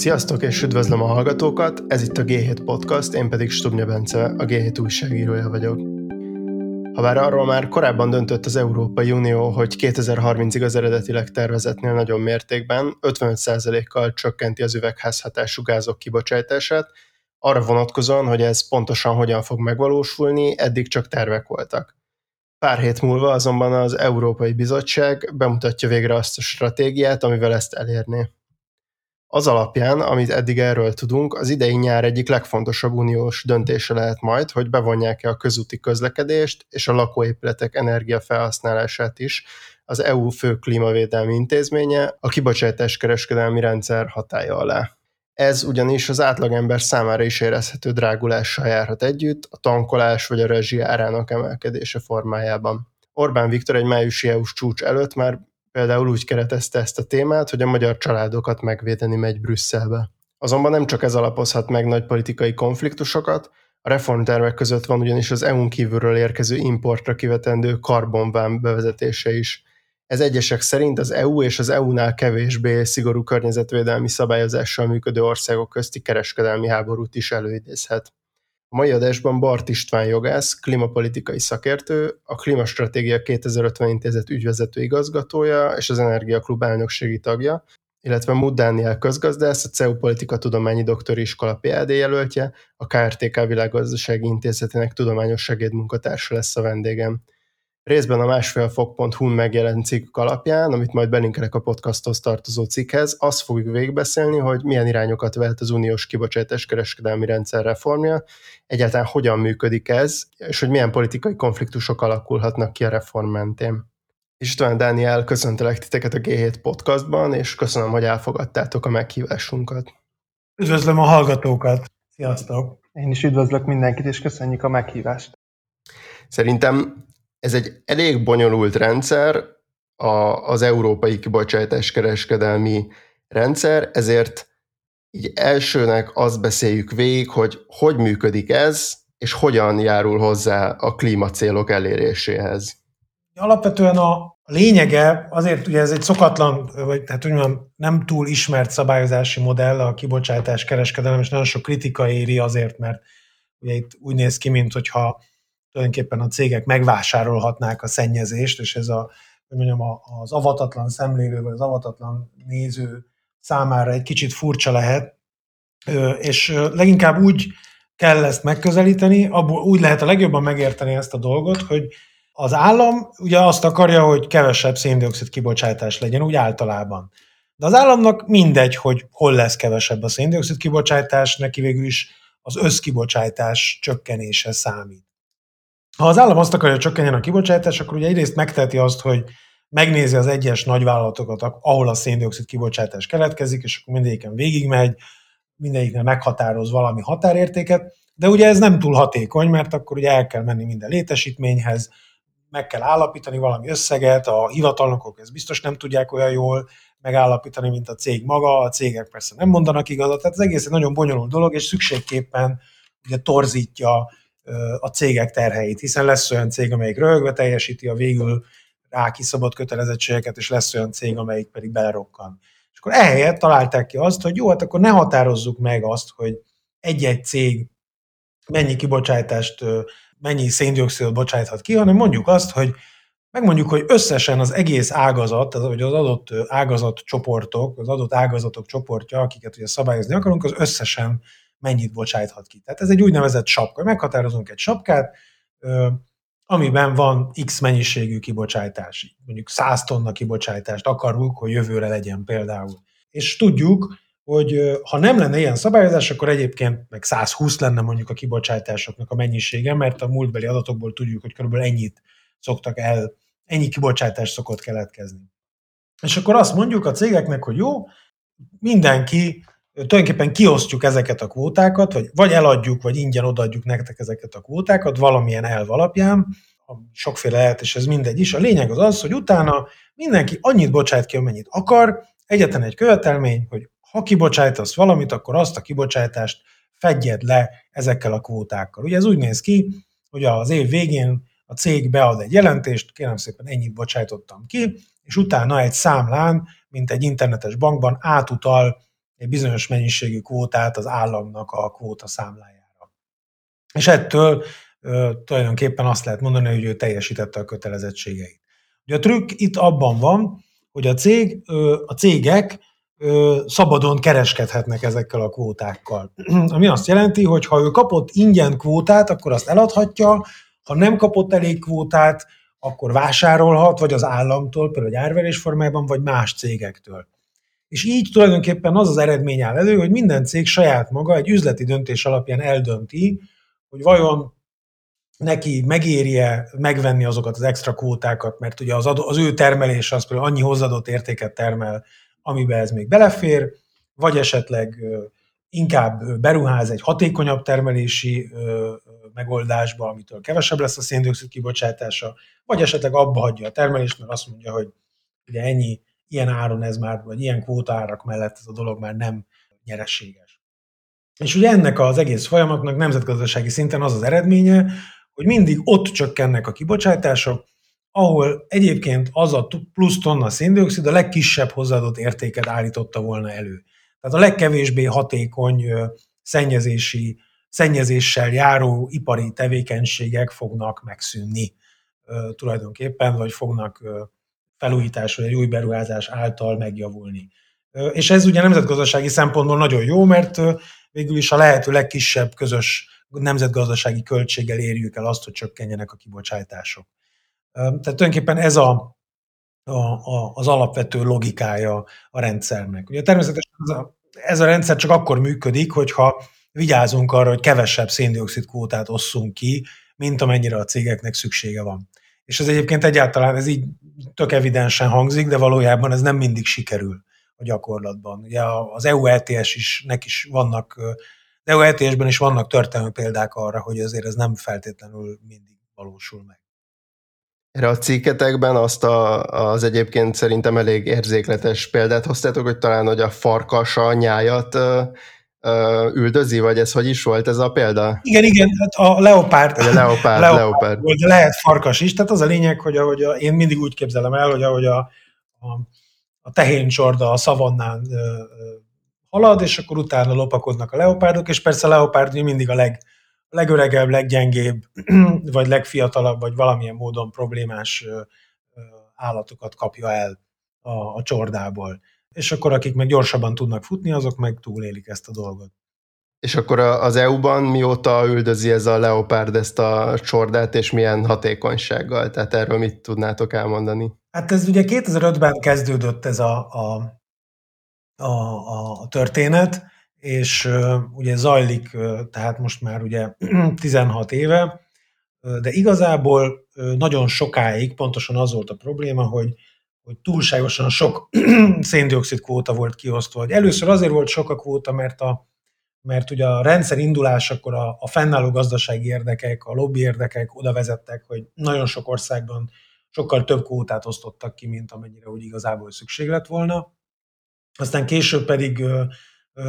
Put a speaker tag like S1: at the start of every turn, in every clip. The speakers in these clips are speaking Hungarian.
S1: Sziasztok és üdvözlöm a hallgatókat, ez itt a G7 Podcast, én pedig Stubnya Bence, a G7 újságírója vagyok. Habár arról már korábban döntött az Európai Unió, hogy 2030-ig az eredetileg tervezetnél nagyon mértékben 55%-kal csökkenti az üvegházhatású gázok kibocsátását, arra vonatkozóan, hogy ez pontosan hogyan fog megvalósulni, eddig csak tervek voltak. Pár hét múlva azonban az Európai Bizottság bemutatja végre azt a stratégiát, amivel ezt elérné. Az alapján, amit eddig erről tudunk, az idei nyár egyik legfontosabb uniós döntése lehet majd, hogy bevonják-e a közúti közlekedést és a lakóépületek energiafelhasználását is az EU fő klímavédelmi intézménye a kibocsátás kereskedelmi rendszer hatája alá. Ez ugyanis az átlagember számára is érezhető drágulással járhat együtt, a tankolás vagy a rezsi árának emelkedése formájában. Orbán Viktor egy májusi EU-s csúcs előtt már például úgy keretezte ezt a témát, hogy a magyar családokat megvédeni megy Brüsszelbe. Azonban nem csak ez alapozhat meg nagy politikai konfliktusokat, a reformtervek között van ugyanis az EU-n kívülről érkező importra kivetendő karbonvám bevezetése is. Ez egyesek szerint az EU és az EU-nál kevésbé szigorú környezetvédelmi szabályozással működő országok közti kereskedelmi háborút is előidézhet. A mai adásban Bart István jogász, klímapolitikai szakértő, a Klímastratégia 2050 intézet ügyvezető igazgatója és az Energiaklub elnökségi tagja, illetve Mud Dániel közgazdász, a CEU Politika Tudományi Doktori Iskola PhD jelöltje, a KRTK Világgazdasági Intézetének tudományos segédmunkatársa lesz a vendégem. Részben a másfél fok.hu-n megjelent cikk alapján, amit majd belinkelek a podcasthoz tartozó cikkhez, azt fogjuk végigbeszélni, hogy milyen irányokat vehet az uniós kibocsátás kereskedelmi rendszer reformja, egyáltalán hogyan működik ez, és hogy milyen politikai konfliktusok alakulhatnak ki a reform mentén. István Dániel, köszöntelek titeket a G7 podcastban, és köszönöm, hogy elfogadtátok a meghívásunkat.
S2: Üdvözlöm a hallgatókat! Sziasztok!
S3: Én is üdvözlök mindenkit, és köszönjük a meghívást.
S1: Szerintem ez egy elég bonyolult rendszer, a, az európai kibocsátás kereskedelmi rendszer, ezért így elsőnek azt beszéljük végig, hogy hogy működik ez, és hogyan járul hozzá a klímacélok eléréséhez.
S2: Alapvetően a lényege, azért ugye ez egy szokatlan, vagy tehát úgy mondjam, nem túl ismert szabályozási modell a kibocsátás kereskedelem, és nagyon sok kritika éri azért, mert ugye itt úgy néz ki, mint hogyha tulajdonképpen a cégek megvásárolhatnák a szennyezést, és ez a, hogy mondjam, az avatatlan szemlélő, vagy az avatatlan néző számára egy kicsit furcsa lehet, és leginkább úgy kell ezt megközelíteni, abból úgy lehet a legjobban megérteni ezt a dolgot, hogy az állam ugye azt akarja, hogy kevesebb széndiokszid kibocsátás legyen, úgy általában. De az államnak mindegy, hogy hol lesz kevesebb a széndiokszid kibocsátás, neki végül is az összkibocsátás csökkenése számít. Ha az állam azt akarja, hogy csökkenjen a kibocsátás, akkor ugye egyrészt megteheti azt, hogy megnézi az egyes nagyvállalatokat, ahol a széndiokszid kibocsátás keletkezik, és akkor mindegyiken végigmegy, mindegyiknél meghatároz valami határértéket, de ugye ez nem túl hatékony, mert akkor ugye el kell menni minden létesítményhez, meg kell állapítani valami összeget, a hivatalnokok ezt biztos nem tudják olyan jól megállapítani, mint a cég maga, a cégek persze nem mondanak igazat, tehát az egész egy nagyon bonyolult dolog, és szükségképpen ugye torzítja a cégek terheit, hiszen lesz olyan cég, amelyik röhögve teljesíti a végül rá kiszabott kötelezettségeket, és lesz olyan cég, amelyik pedig belerokkan. És akkor ehelyett találták ki azt, hogy jó, hát akkor ne határozzuk meg azt, hogy egy-egy cég mennyi kibocsátást, mennyi széndiokszidot bocsáthat ki, hanem mondjuk azt, hogy megmondjuk, hogy összesen az egész ágazat, vagy az adott ágazat csoportok, az adott ágazatok csoportja, akiket ugye szabályozni akarunk, az összesen mennyit bocsáthat ki. Tehát ez egy úgynevezett sapka. Meghatározunk egy sapkát, amiben van X mennyiségű kibocsátás. Mondjuk 100 tonna kibocsátást akarunk, hogy jövőre legyen például. És tudjuk, hogy ha nem lenne ilyen szabályozás, akkor egyébként meg 120 lenne mondjuk a kibocsátásoknak a mennyisége, mert a múltbeli adatokból tudjuk, hogy körülbelül ennyit szoktak el, ennyi kibocsátás szokott keletkezni. És akkor azt mondjuk a cégeknek, hogy jó, mindenki tulajdonképpen kiosztjuk ezeket a kvótákat, vagy, vagy eladjuk, vagy ingyen odaadjuk nektek ezeket a kvótákat valamilyen elv alapján, sokféle lehet, és ez mindegy is. A lényeg az az, hogy utána mindenki annyit bocsát ki, amennyit akar, egyetlen egy követelmény, hogy ha kibocsájtasz valamit, akkor azt a kibocsátást fedjed le ezekkel a kvótákkal. Ugye ez úgy néz ki, hogy az év végén a cég bead egy jelentést, kérem szépen ennyit bocsájtottam ki, és utána egy számlán, mint egy internetes bankban átutal egy bizonyos mennyiségű kvótát az államnak a kvóta számlájára. És ettől ö, tulajdonképpen azt lehet mondani, hogy ő teljesítette a kötelezettségeit. Ugye a trükk itt abban van, hogy a, cég, ö, a cégek ö, szabadon kereskedhetnek ezekkel a kvótákkal. Ami azt jelenti, hogy ha ő kapott ingyen kvótát, akkor azt eladhatja, ha nem kapott elég kvótát, akkor vásárolhat, vagy az államtól, például egy árverés formájában, vagy más cégektől. És így tulajdonképpen az az eredmény áll elő, hogy minden cég saját maga egy üzleti döntés alapján eldönti, hogy vajon neki megérje megvenni azokat az extra kvótákat, mert ugye az, adó, az ő termelése az például annyi hozzáadott értéket termel, amiben ez még belefér, vagy esetleg inkább beruház egy hatékonyabb termelési megoldásba, amitől kevesebb lesz a széndiokszid kibocsátása, vagy esetleg abba hagyja a termelést, mert azt mondja, hogy ugye ennyi, ilyen áron ez már, vagy ilyen kvótaárak mellett ez a dolog már nem nyereséges. És ugye ennek az egész folyamatnak nemzetgazdasági szinten az az eredménye, hogy mindig ott csökkennek a kibocsátások, ahol egyébként az a plusz tonna széndiokszid a legkisebb hozzáadott értéket állította volna elő. Tehát a legkevésbé hatékony szennyezési, szennyezéssel járó ipari tevékenységek fognak megszűnni tulajdonképpen, vagy fognak felújítás vagy egy új beruházás által megjavulni. És ez ugye nemzetgazdasági szempontból nagyon jó, mert végül is a lehető legkisebb közös nemzetgazdasági költséggel érjük el azt, hogy csökkenjenek a kibocsátások. Tehát tulajdonképpen ez a, a, a, az alapvető logikája a rendszernek. Ugye természetesen ez a, ez a rendszer csak akkor működik, hogyha vigyázunk arra, hogy kevesebb széndiokszid kvótát osszunk ki, mint amennyire a cégeknek szüksége van. És ez egyébként egyáltalán, ez így tök evidensen hangzik, de valójában ez nem mindig sikerül a gyakorlatban. Ugye az EU ETS is, nek is vannak, az EU ETS-ben is vannak történelmi példák arra, hogy azért ez nem feltétlenül mindig valósul meg.
S1: Erre a cikketekben azt a, az egyébként szerintem elég érzékletes példát hoztátok, hogy talán, hogy a farkas a nyájat üldözi, vagy ez hogy is volt ez a példa?
S2: Igen, igen, hát a leopárd.
S1: A leopárd, leopárd. leopárd.
S2: Volt, lehet farkas is, tehát az a lényeg, hogy ahogy a, én mindig úgy képzelem el, hogy ahogy a, a, a tehéncsorda a szavannán ö, ö, halad, és akkor utána lopakodnak a leopárdok, és persze a leopárd mindig a leg, legöregebb, leggyengébb, vagy legfiatalabb, vagy valamilyen módon problémás állatokat kapja el a, a csordából. És akkor akik meg gyorsabban tudnak futni, azok meg túlélik ezt a dolgot.
S1: És akkor az EU-ban mióta üldözi ez a leopárd ezt a csordát, és milyen hatékonysággal? Tehát erről mit tudnátok elmondani?
S2: Hát ez ugye 2005-ben kezdődött ez a, a, a, a történet, és ugye zajlik, tehát most már ugye 16 éve, de igazából nagyon sokáig pontosan az volt a probléma, hogy, hogy túlságosan sok széndiokszid kvóta volt kiosztva. Először azért volt sok a kvóta, mert, a, mert ugye a rendszer indulásakor a, a fennálló gazdasági érdekek, a lobby érdekek oda vezettek, hogy nagyon sok országban sokkal több kvótát osztottak ki, mint amennyire úgy igazából szükség lett volna. Aztán később pedig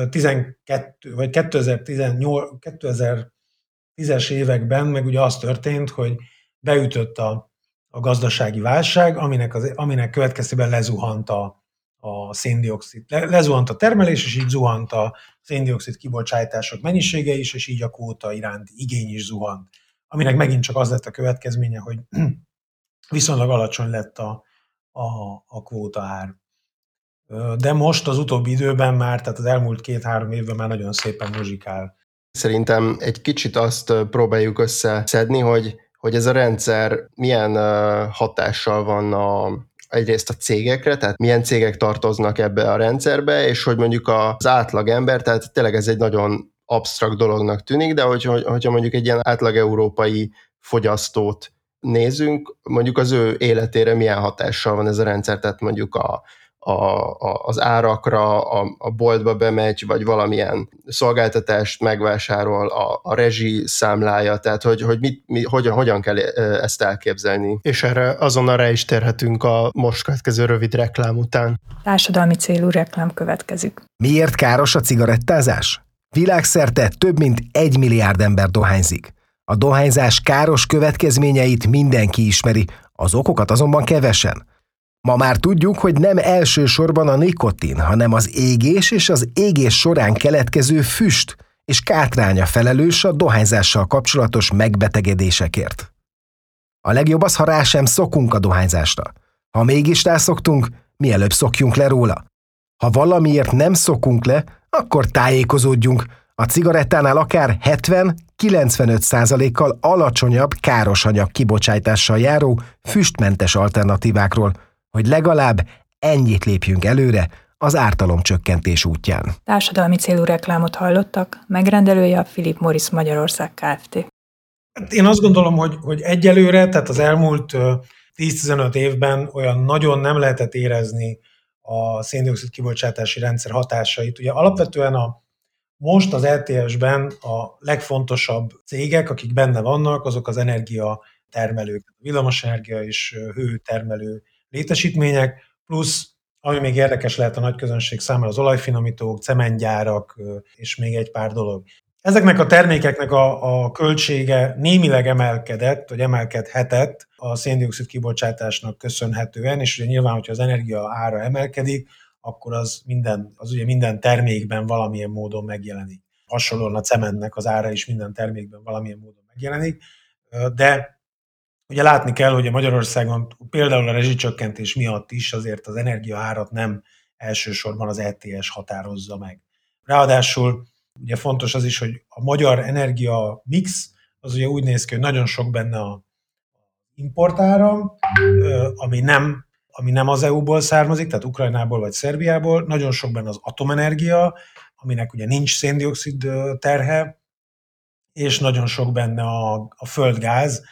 S2: 12 vagy 2018, 2010-es években meg ugye az történt, hogy beütött a, a gazdasági válság, aminek, az, aminek következtében lezuhant a, a széndiokszid, le, lezuhant a termelés, és így zuhant a széndiokszid kibocsátások mennyisége is, és így a kvóta iránti igény is zuhant. Aminek megint csak az lett a következménye, hogy viszonylag alacsony lett a, a, a kvóta ár. De most az utóbbi időben már, tehát az elmúlt két-három évben már nagyon szépen muzsikál.
S1: Szerintem egy kicsit azt próbáljuk összeszedni, hogy, hogy ez a rendszer milyen hatással van a, egyrészt a cégekre, tehát milyen cégek tartoznak ebbe a rendszerbe, és hogy mondjuk az átlag ember, tehát tényleg ez egy nagyon absztrakt dolognak tűnik, de hogy, hogyha mondjuk egy ilyen átlag európai fogyasztót nézünk, mondjuk az ő életére milyen hatással van ez a rendszer, tehát mondjuk a, a, a, az árakra, a, a boltba bemegy, vagy valamilyen szolgáltatást megvásárol, a, a rezsi számlája, tehát hogy, hogy mit, mi, hogyan, hogyan kell ezt elképzelni. És erre azonnal rá is térhetünk a most következő rövid reklám után.
S4: Társadalmi célú reklám következik.
S5: Miért káros a cigarettázás? Világszerte több mint egy milliárd ember dohányzik. A dohányzás káros következményeit mindenki ismeri, az okokat azonban kevesen – Ma már tudjuk, hogy nem elsősorban a nikotin, hanem az égés és az égés során keletkező füst és kátránya felelős a dohányzással kapcsolatos megbetegedésekért. A legjobb az, ha rá sem szokunk a dohányzásra. Ha mégis rászoktunk, mielőbb szokjunk le róla. Ha valamiért nem szokunk le, akkor tájékozódjunk. A cigarettánál akár 70-95 százalékkal alacsonyabb káros kibocsátással járó füstmentes alternatívákról, hogy legalább ennyit lépjünk előre az ártalomcsökkentés útján.
S4: Társadalmi célú reklámot hallottak, megrendelője a Philip Morris Magyarország Kft.
S2: Hát én azt gondolom, hogy, hogy egyelőre, tehát az elmúlt 10-15 évben olyan nagyon nem lehetett érezni a széndiokszid kibocsátási rendszer hatásait. Ugye alapvetően a, most az LTS-ben a legfontosabb cégek, akik benne vannak, azok az energia termelők, villamosenergia és hőtermelő létesítmények, plusz ami még érdekes lehet a nagy közönség számára, az olajfinomítók, cementgyárak és még egy pár dolog. Ezeknek a termékeknek a, a költsége némileg emelkedett, vagy emelkedhetett a széndiokszid kibocsátásnak köszönhetően, és ugye nyilván, hogyha az energia ára emelkedik, akkor az, minden, az ugye minden termékben valamilyen módon megjelenik. Hasonlóan a cementnek az ára is minden termékben valamilyen módon megjelenik, de ugye látni kell, hogy a Magyarországon például a rezsicsökkentés miatt is azért az energia árat nem elsősorban az ETS határozza meg. Ráadásul Ugye fontos az is, hogy a magyar energia mix az ugye úgy néz ki, hogy nagyon sok benne a importáram, ami nem, ami nem az EU-ból származik, tehát Ukrajnából vagy Szerbiából, nagyon sok benne az atomenergia, aminek ugye nincs széndiokszid terhe, és nagyon sok benne a, a földgáz,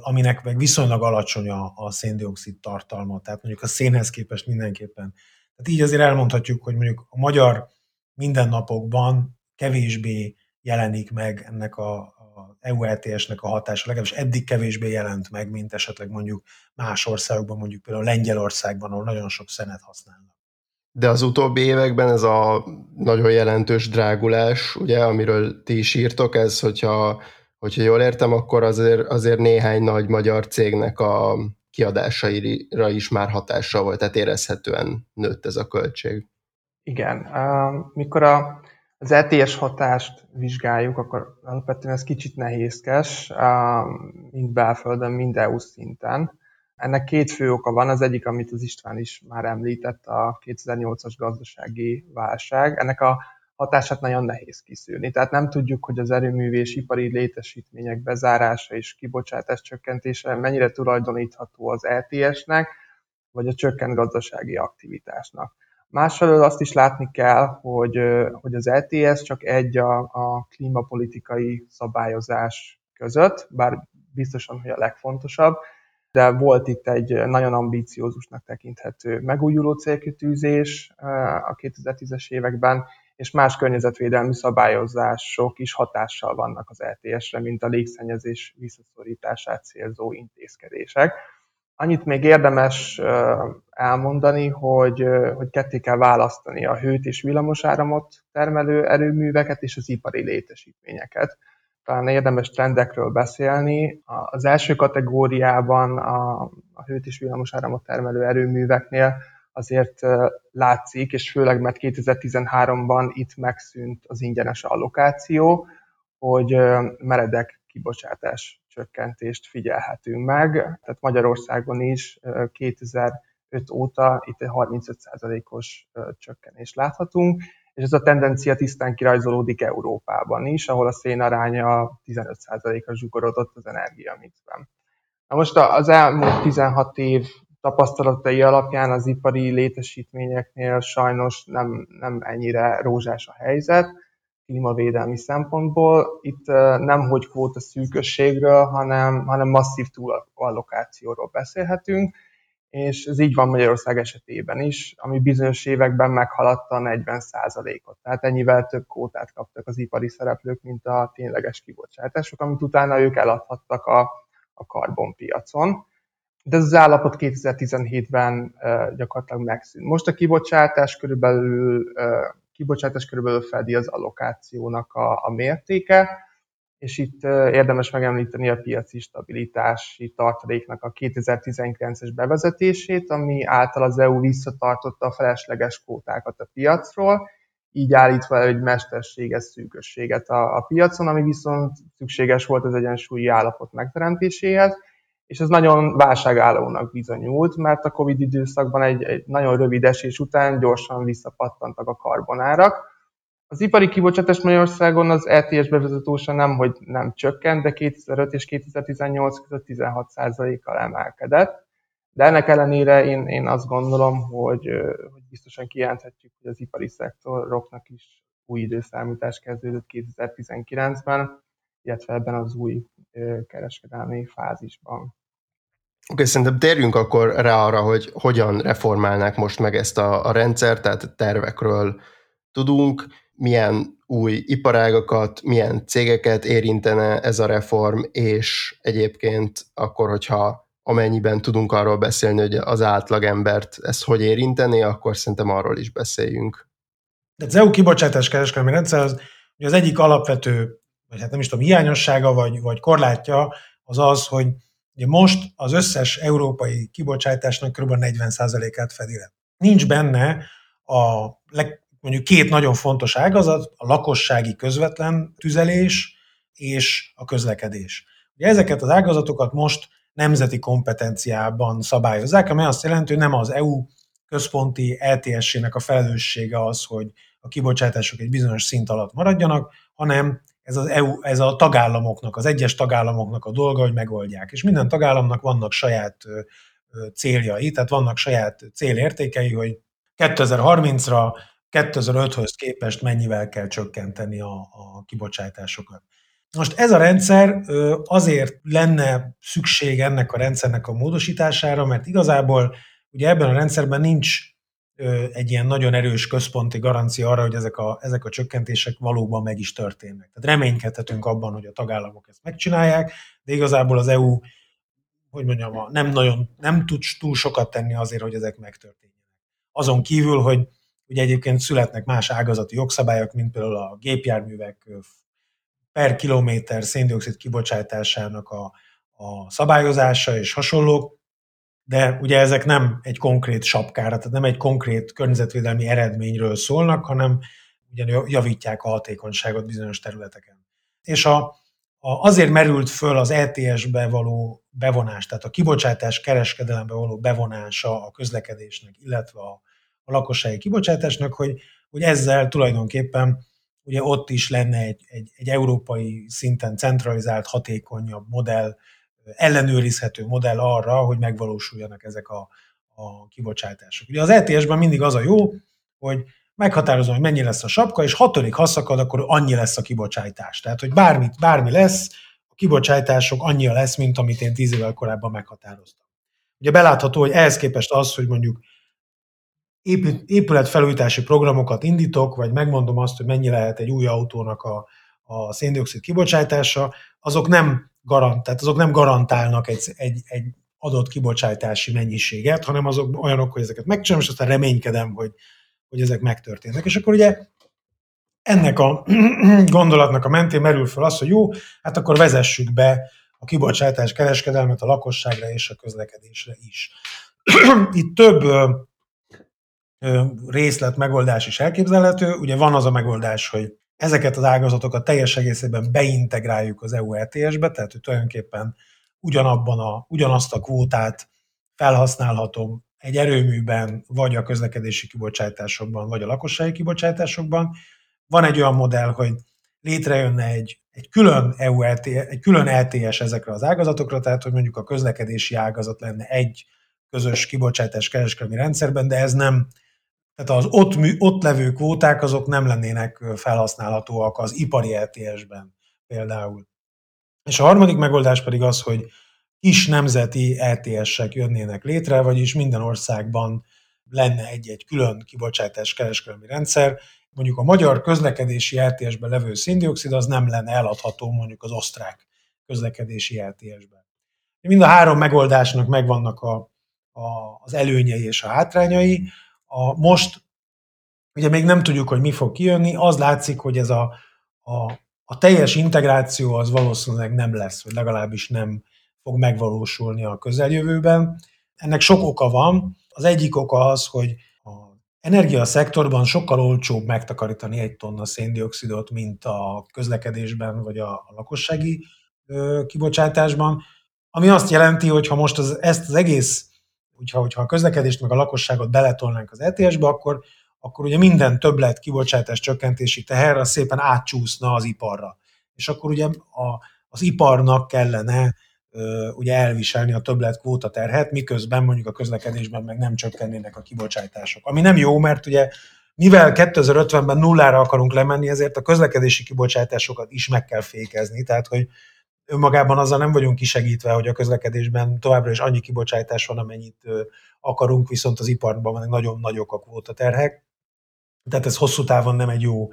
S2: aminek meg viszonylag alacsony a, a széndiokszid tartalma, tehát mondjuk a szénhez képest mindenképpen. Tehát így azért elmondhatjuk, hogy mondjuk a magyar mindennapokban kevésbé jelenik meg ennek a, a EU ETS-nek a hatása, legalábbis eddig kevésbé jelent meg, mint esetleg mondjuk más országokban, mondjuk például Lengyelországban, ahol nagyon sok szenet használnak.
S1: De az utóbbi években ez a nagyon jelentős drágulás, ugye, amiről ti is írtok, ez, hogyha, hogyha jól értem, akkor azért, azért néhány nagy magyar cégnek a kiadásaira is már hatással volt, tehát érezhetően nőtt ez a költség.
S3: Igen. Mikor a az ETS hatást vizsgáljuk, akkor alapvetően ez kicsit nehézkes, mind belföldön, mind EU szinten. Ennek két fő oka van, az egyik, amit az István is már említett, a 2008-as gazdasági válság. Ennek a hatását nagyon nehéz kiszűrni. Tehát nem tudjuk, hogy az erőművi ipari létesítmények bezárása és kibocsátás csökkentése mennyire tulajdonítható az ETS-nek, vagy a csökkent gazdasági aktivitásnak. Másfelől azt is látni kell, hogy, hogy az ETS csak egy a, a klímapolitikai szabályozás között, bár biztosan, hogy a legfontosabb, de volt itt egy nagyon ambíciózusnak tekinthető megújuló célkitűzés a 2010-es években, és más környezetvédelmi szabályozások is hatással vannak az ETS-re, mint a légszennyezés visszaszorítását célzó intézkedések. Annyit még érdemes elmondani, hogy, hogy ketté kell választani a hőt és villamosáramot termelő erőműveket és az ipari létesítményeket. Talán érdemes trendekről beszélni. Az első kategóriában a, a hőt és villamosáramot termelő erőműveknél azért látszik, és főleg mert 2013-ban itt megszűnt az ingyenes allokáció, hogy meredek kibocsátás csökkentést figyelhetünk meg. Tehát Magyarországon is 2005 óta itt egy 35%-os csökkenést láthatunk, és ez a tendencia tisztán kirajzolódik Európában is, ahol a szén aránya 15%-ra zsugorodott az energiamixben. Na most az elmúlt 16 év tapasztalatai alapján az ipari létesítményeknél sajnos nem, nem ennyire rózsás a helyzet, klímavédelmi szempontból. Itt nem hogy kvóta szűkösségről, hanem, hanem masszív túlallokációról beszélhetünk, és ez így van Magyarország esetében is, ami bizonyos években meghaladta a 40%-ot. Tehát ennyivel több kvótát kaptak az ipari szereplők, mint a tényleges kibocsátások, amit utána ők eladhattak a, a karbonpiacon. De ez az állapot 2017-ben gyakorlatilag megszűnt. Most a kibocsátás körülbelül kibocsátás körülbelül fedi az allokációnak a, a mértéke, és itt érdemes megemlíteni a piaci stabilitási tartaléknak a 2019-es bevezetését, ami által az EU visszatartotta a felesleges kvótákat a piacról, így állítva egy mesterséges szűkösséget a, a piacon, ami viszont szükséges volt az egyensúlyi állapot megteremtéséhez, és ez nagyon válságállónak bizonyult, mert a Covid időszakban egy, egy nagyon rövid esés után gyorsan visszapattantak a karbonárak, az ipari kibocsátás Magyarországon az ETS bevezetése nem, hogy nem csökkent, de 2005 és 2018 között 16%-kal emelkedett. De ennek ellenére én, én azt gondolom, hogy, hogy biztosan kijelenthetjük, hogy az ipari szektoroknak is új időszámítás kezdődött 2019-ben, illetve ebben az új kereskedelmi fázisban. Oké,
S1: okay, szerintem térjünk akkor rá arra, hogy hogyan reformálnák most meg ezt a, a rendszert, tehát tervekről tudunk, milyen új iparágakat, milyen cégeket érintene ez a reform, és egyébként akkor, hogyha amennyiben tudunk arról beszélni, hogy az átlagebert ez hogy érinteni, akkor szerintem arról is beszéljünk.
S2: De az EU kibocsátás kereskedelmi rendszer az, az egyik alapvető, vagy hát nem is tudom, hiányossága vagy, vagy korlátja az az, hogy ugye most az összes európai kibocsátásnak kb. 40%-át fedi le. Nincs benne a leg, mondjuk két nagyon fontos ágazat, a lakossági közvetlen tüzelés és a közlekedés. Ugye ezeket az ágazatokat most nemzeti kompetenciában szabályozzák, ami azt jelenti, hogy nem az EU központi LTS-ének a felelőssége az, hogy a kibocsátások egy bizonyos szint alatt maradjanak, hanem ez, az EU, ez a tagállamoknak, az egyes tagállamoknak a dolga, hogy megoldják. És minden tagállamnak vannak saját céljai, tehát vannak saját célértékei, hogy 2030-ra 2005-höz képest mennyivel kell csökkenteni a, a kibocsátásokat. Most ez a rendszer azért lenne szükség ennek a rendszernek a módosítására, mert igazából ugye ebben a rendszerben nincs egy ilyen nagyon erős központi garancia arra, hogy ezek a, ezek a csökkentések valóban meg is történnek. Tehát reménykedhetünk abban, hogy a tagállamok ezt megcsinálják, de igazából az EU, hogy mondjam, nem nagyon, nem tud túl sokat tenni azért, hogy ezek megtörténjenek. Azon kívül, hogy Ugye egyébként születnek más ágazati jogszabályok, mint például a gépjárművek per kilométer széndiokszid kibocsátásának a, a szabályozása és hasonlók, de ugye ezek nem egy konkrét sapkára, tehát nem egy konkrét környezetvédelmi eredményről szólnak, hanem ugyan javítják a hatékonyságot bizonyos területeken. És a, a, azért merült föl az ETS-be való bevonás, tehát a kibocsátás kereskedelembe való bevonása a közlekedésnek, illetve a, a lakossági kibocsátásnak, hogy, hogy ezzel tulajdonképpen ugye ott is lenne egy, egy, egy európai szinten centralizált, hatékonyabb modell, ellenőrizhető modell arra, hogy megvalósuljanak ezek a, a kibocsátások. Ugye az ETS-ben mindig az a jó, hogy meghatározom, hogy mennyi lesz a sapka, és hatodik haszakad, akkor annyi lesz a kibocsátás. Tehát, hogy bármit, bármi lesz, a kibocsátások annyi lesz, mint amit én tíz évvel korábban meghatároztam. Ugye belátható, hogy ehhez képest az, hogy mondjuk épületfelújítási programokat indítok, vagy megmondom azt, hogy mennyi lehet egy új autónak a, a széndiokszid kibocsátása, azok nem garant, tehát azok nem garantálnak egy, egy, egy adott kibocsátási mennyiséget, hanem azok olyanok, hogy ezeket megcsinálom, és aztán reménykedem, hogy, hogy ezek megtörténnek. És akkor ugye ennek a gondolatnak a mentén merül fel az, hogy jó, hát akkor vezessük be a kibocsátás kereskedelmet a lakosságra és a közlekedésre is. Itt több részlet megoldás is elképzelhető. Ugye van az a megoldás, hogy ezeket az ágazatokat teljes egészében beintegráljuk az EU ETS-be, tehát hogy tulajdonképpen ugyanabban a, ugyanazt a kvótát felhasználhatom egy erőműben, vagy a közlekedési kibocsátásokban, vagy a lakossági kibocsátásokban. Van egy olyan modell, hogy létrejönne egy, egy külön EU ETS, egy külön ETS ezekre az ágazatokra, tehát hogy mondjuk a közlekedési ágazat lenne egy közös kibocsátás kereskedelmi rendszerben, de ez nem tehát az ott, ott levő kvóták azok nem lennének felhasználhatóak az ipari ETS-ben például. És a harmadik megoldás pedig az, hogy kis nemzeti ETS-ek jönnének létre, vagyis minden országban lenne egy-egy külön kibocsátás kereskedelmi rendszer. Mondjuk a magyar közlekedési ETS-ben levő széndiokszid az nem lenne eladható mondjuk az osztrák közlekedési ETS-ben. Mind a három megoldásnak megvannak a, a, az előnyei és a hátrányai. A, most ugye még nem tudjuk, hogy mi fog kijönni, az látszik, hogy ez a, a a teljes integráció az valószínűleg nem lesz, vagy legalábbis nem fog megvalósulni a közeljövőben. Ennek sok oka van. Az egyik oka az, hogy energiaszektorban sokkal olcsóbb megtakarítani egy tonna széndiokszidot, mint a közlekedésben vagy a lakossági kibocsátásban, ami azt jelenti, hogy ha most az, ezt az egész, hogyha, hogyha a közlekedést meg a lakosságot beletolnánk az ETS-be, akkor, akkor ugye minden többlet kibocsátás csökkentési teher az szépen átcsúszna az iparra. És akkor ugye a, az iparnak kellene ugye elviselni a többlet kvóta terhet, miközben mondjuk a közlekedésben meg nem csökkennének a kibocsátások. Ami nem jó, mert ugye mivel 2050-ben nullára akarunk lemenni, ezért a közlekedési kibocsátásokat is meg kell fékezni, tehát hogy önmagában azzal nem vagyunk kisegítve, hogy a közlekedésben továbbra is annyi kibocsátás van, amennyit akarunk, viszont az iparban meg nagyon nagyok a kvóta terhek. Tehát ez hosszú távon nem egy jó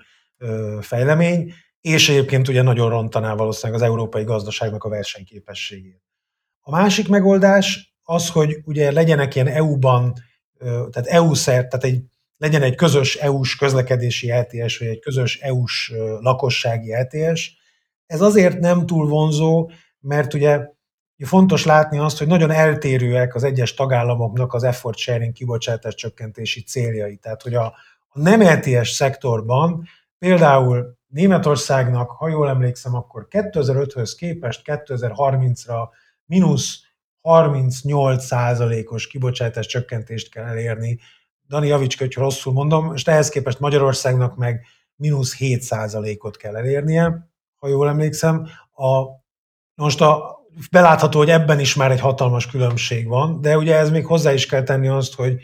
S2: fejlemény, és egyébként ugye nagyon rontaná valószínűleg az európai gazdaságnak a versenyképességét. A másik megoldás az, hogy ugye legyenek ilyen EU-ban, tehát EU-szert, tehát egy, legyen egy közös EU-s közlekedési ETS, vagy egy közös EU-s lakossági ETS. Ez azért nem túl vonzó, mert ugye fontos látni azt, hogy nagyon eltérőek az egyes tagállamoknak az effort sharing kibocsátás csökkentési céljai. Tehát, hogy a, a nem ETS szektorban például Németországnak, ha jól emlékszem, akkor 2005-höz képest 2030-ra mínusz 38 százalékos kibocsátás csökkentést kell elérni. Dani, javíts hogy rosszul mondom, és ehhez képest Magyarországnak meg mínusz 7 százalékot kell elérnie, ha jól emlékszem. A, most a, belátható, hogy ebben is már egy hatalmas különbség van, de ugye ez még hozzá is kell tenni azt, hogy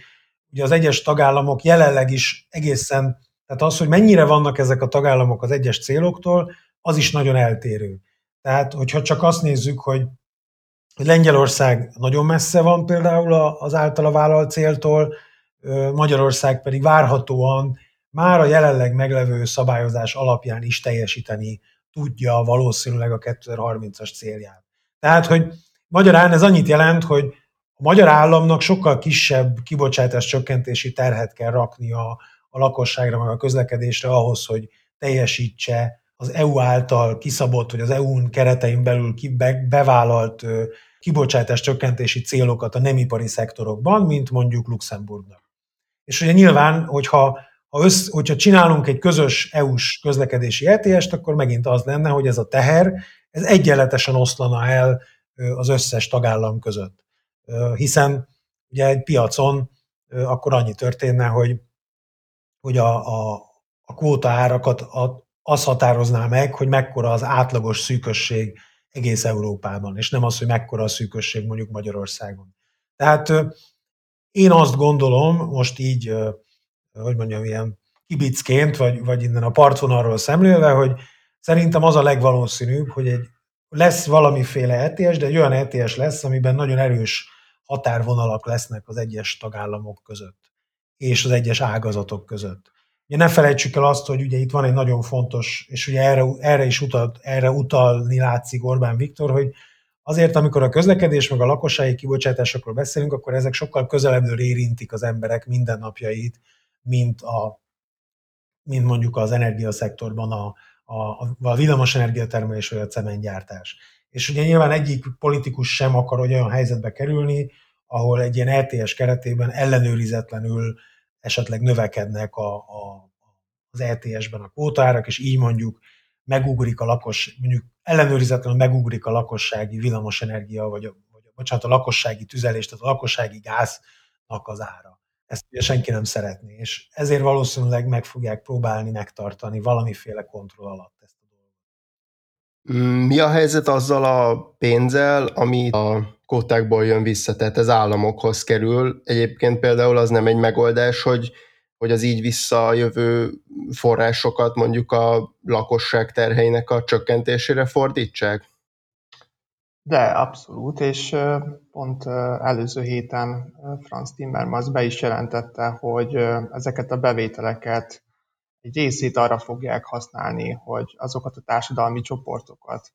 S2: ugye az egyes tagállamok jelenleg is egészen tehát az, hogy mennyire vannak ezek a tagállamok az egyes céloktól, az is nagyon eltérő. Tehát, hogyha csak azt nézzük, hogy Lengyelország nagyon messze van például az általa vállalt céltól, Magyarország pedig várhatóan már a jelenleg meglevő szabályozás alapján is teljesíteni tudja valószínűleg a 2030-as célját. Tehát, hogy magyarán ez annyit jelent, hogy a magyar államnak sokkal kisebb kibocsátás csökkentési terhet kell rakni a, a lakosságra, meg a közlekedésre ahhoz, hogy teljesítse az EU által kiszabott, vagy az EU-n keretein belül bevállalt kibocsátás csökkentési célokat a nemipari szektorokban, mint mondjuk Luxemburgnak. És ugye nyilván, hogyha ha össz, hogyha csinálunk egy közös EU-s közlekedési ETS-t, akkor megint az lenne, hogy ez a teher, ez egyenletesen oszlana el az összes tagállam között. Hiszen ugye egy piacon akkor annyi történne, hogy hogy a, a, a kvóta árakat az határozná meg, hogy mekkora az átlagos szűkösség egész Európában, és nem az, hogy mekkora a szűkösség mondjuk Magyarországon. Tehát én azt gondolom, most így, hogy mondjam, ilyen kibicként, vagy, vagy innen a partvonalról szemlélve, hogy szerintem az a legvalószínűbb, hogy egy, lesz valamiféle ETS, de egy olyan ETS lesz, amiben nagyon erős határvonalak lesznek az egyes tagállamok között és az egyes ágazatok között. Ugye ne felejtsük el azt, hogy ugye itt van egy nagyon fontos, és ugye erre, erre is utalt, erre utalni látszik Orbán Viktor, hogy azért, amikor a közlekedés meg a lakossági kibocsátásokról beszélünk, akkor ezek sokkal közelebbről érintik az emberek mindennapjait, mint, a, mint mondjuk az energiaszektorban a, a, a villamos energiatermelés vagy a cementgyártás. És ugye nyilván egyik politikus sem akar olyan helyzetbe kerülni, ahol egy ilyen RTS keretében ellenőrizetlenül esetleg növekednek a, a, az ETS-ben a kvótárak, és így mondjuk megugrik a lakos, mondjuk ellenőrizetlenül megugrik a lakossági villamosenergia, vagy, a, vagy a, bocsánat, a lakossági tüzelés, tehát a lakossági gáznak az ára. Ezt ugye senki nem szeretné, és ezért valószínűleg meg fogják próbálni megtartani valamiféle kontroll alatt ezt a dolgot.
S1: Mi a helyzet azzal a pénzzel, ami a kótákból jön vissza, tehát ez államokhoz kerül. Egyébként például az nem egy megoldás, hogy, hogy az így visszajövő forrásokat mondjuk a lakosság terheinek a csökkentésére fordítsák?
S3: De abszolút, és pont előző héten Franz Timmermans be is jelentette, hogy ezeket a bevételeket egy részét arra fogják használni, hogy azokat a társadalmi csoportokat,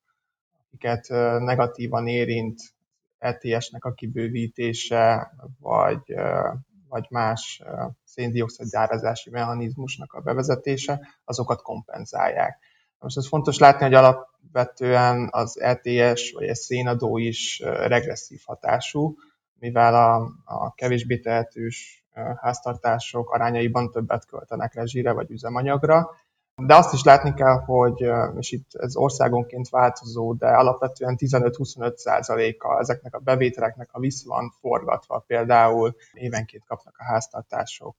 S3: akiket negatívan érint ETS-nek a kibővítése, vagy, vagy más széndiokszid gyárazási mechanizmusnak a bevezetése, azokat kompenzálják. Most ez fontos látni, hogy alapvetően az ETS vagy a szénadó is regresszív hatású, mivel a, a kevésbé tehetős háztartások arányaiban többet költenek rezsire vagy üzemanyagra, de azt is látni kell, hogy, és itt ez országonként változó, de alapvetően 15-25 százaléka ezeknek a bevételeknek, a vissza van forgatva, például évenként kapnak a háztartások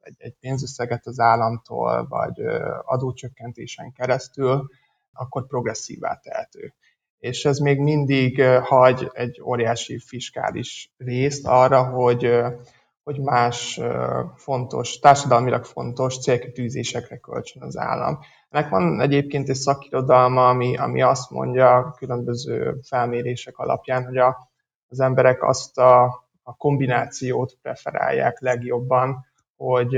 S3: egy, egy pénzösszeget az államtól, vagy adócsökkentésen keresztül, akkor progresszívá tehető. És ez még mindig hagy egy óriási fiskális részt arra, hogy hogy más fontos, társadalmilag fontos célkitűzésekre költsön az állam. Ennek van egyébként egy szakirodalma, ami, ami azt mondja különböző felmérések alapján, hogy a, az emberek azt a, a kombinációt preferálják legjobban, hogy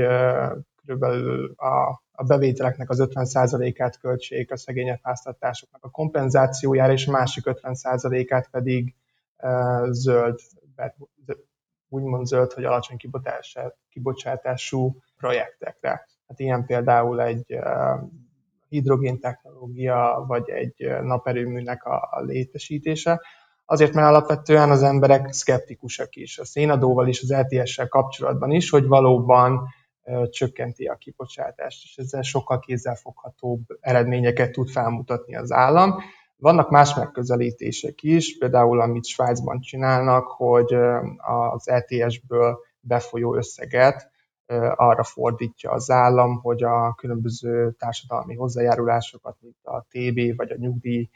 S3: körülbelül a, a bevételeknek az 50%-át költsék a szegényebb háztartásoknak a kompenzációjára, és másik 50%-át pedig zöld úgymond zöld, hogy alacsony kibocsátású projektekre. Hát ilyen például egy hidrogén technológia, vagy egy naperőműnek a létesítése. Azért, mert alapvetően az emberek szkeptikusak is, a szénadóval is, az LTS-sel kapcsolatban is, hogy valóban csökkenti a kibocsátást, és ezzel sokkal kézzelfoghatóbb eredményeket tud felmutatni az állam. Vannak más megközelítések is, például amit Svájcban csinálnak, hogy az ETS-ből befolyó összeget arra fordítja az állam, hogy a különböző társadalmi hozzájárulásokat, mint a TB vagy a nyugdíj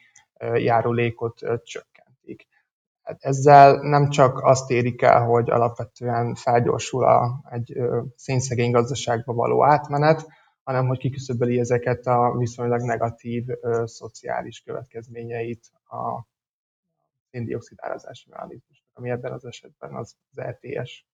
S3: járulékot csökkentik. Hát ezzel nem csak azt érik el, hogy alapvetően felgyorsul a, egy szénszegény gazdaságba való átmenet, hanem hogy kiküszöböli ezeket a viszonylag negatív ö, szociális következményeit a széndiokszid árazási mechanizmusnak, ami ebben az esetben az, az ETS.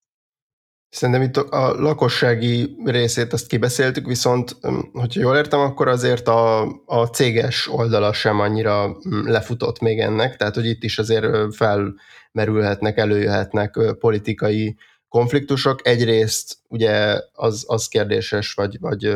S1: Szerintem itt a lakossági részét azt kibeszéltük, viszont hogyha jól értem, akkor azért a, a céges oldala sem annyira lefutott még ennek, tehát hogy itt is azért felmerülhetnek, előjöhetnek politikai konfliktusok. Egyrészt ugye az, az kérdéses, vagy, vagy,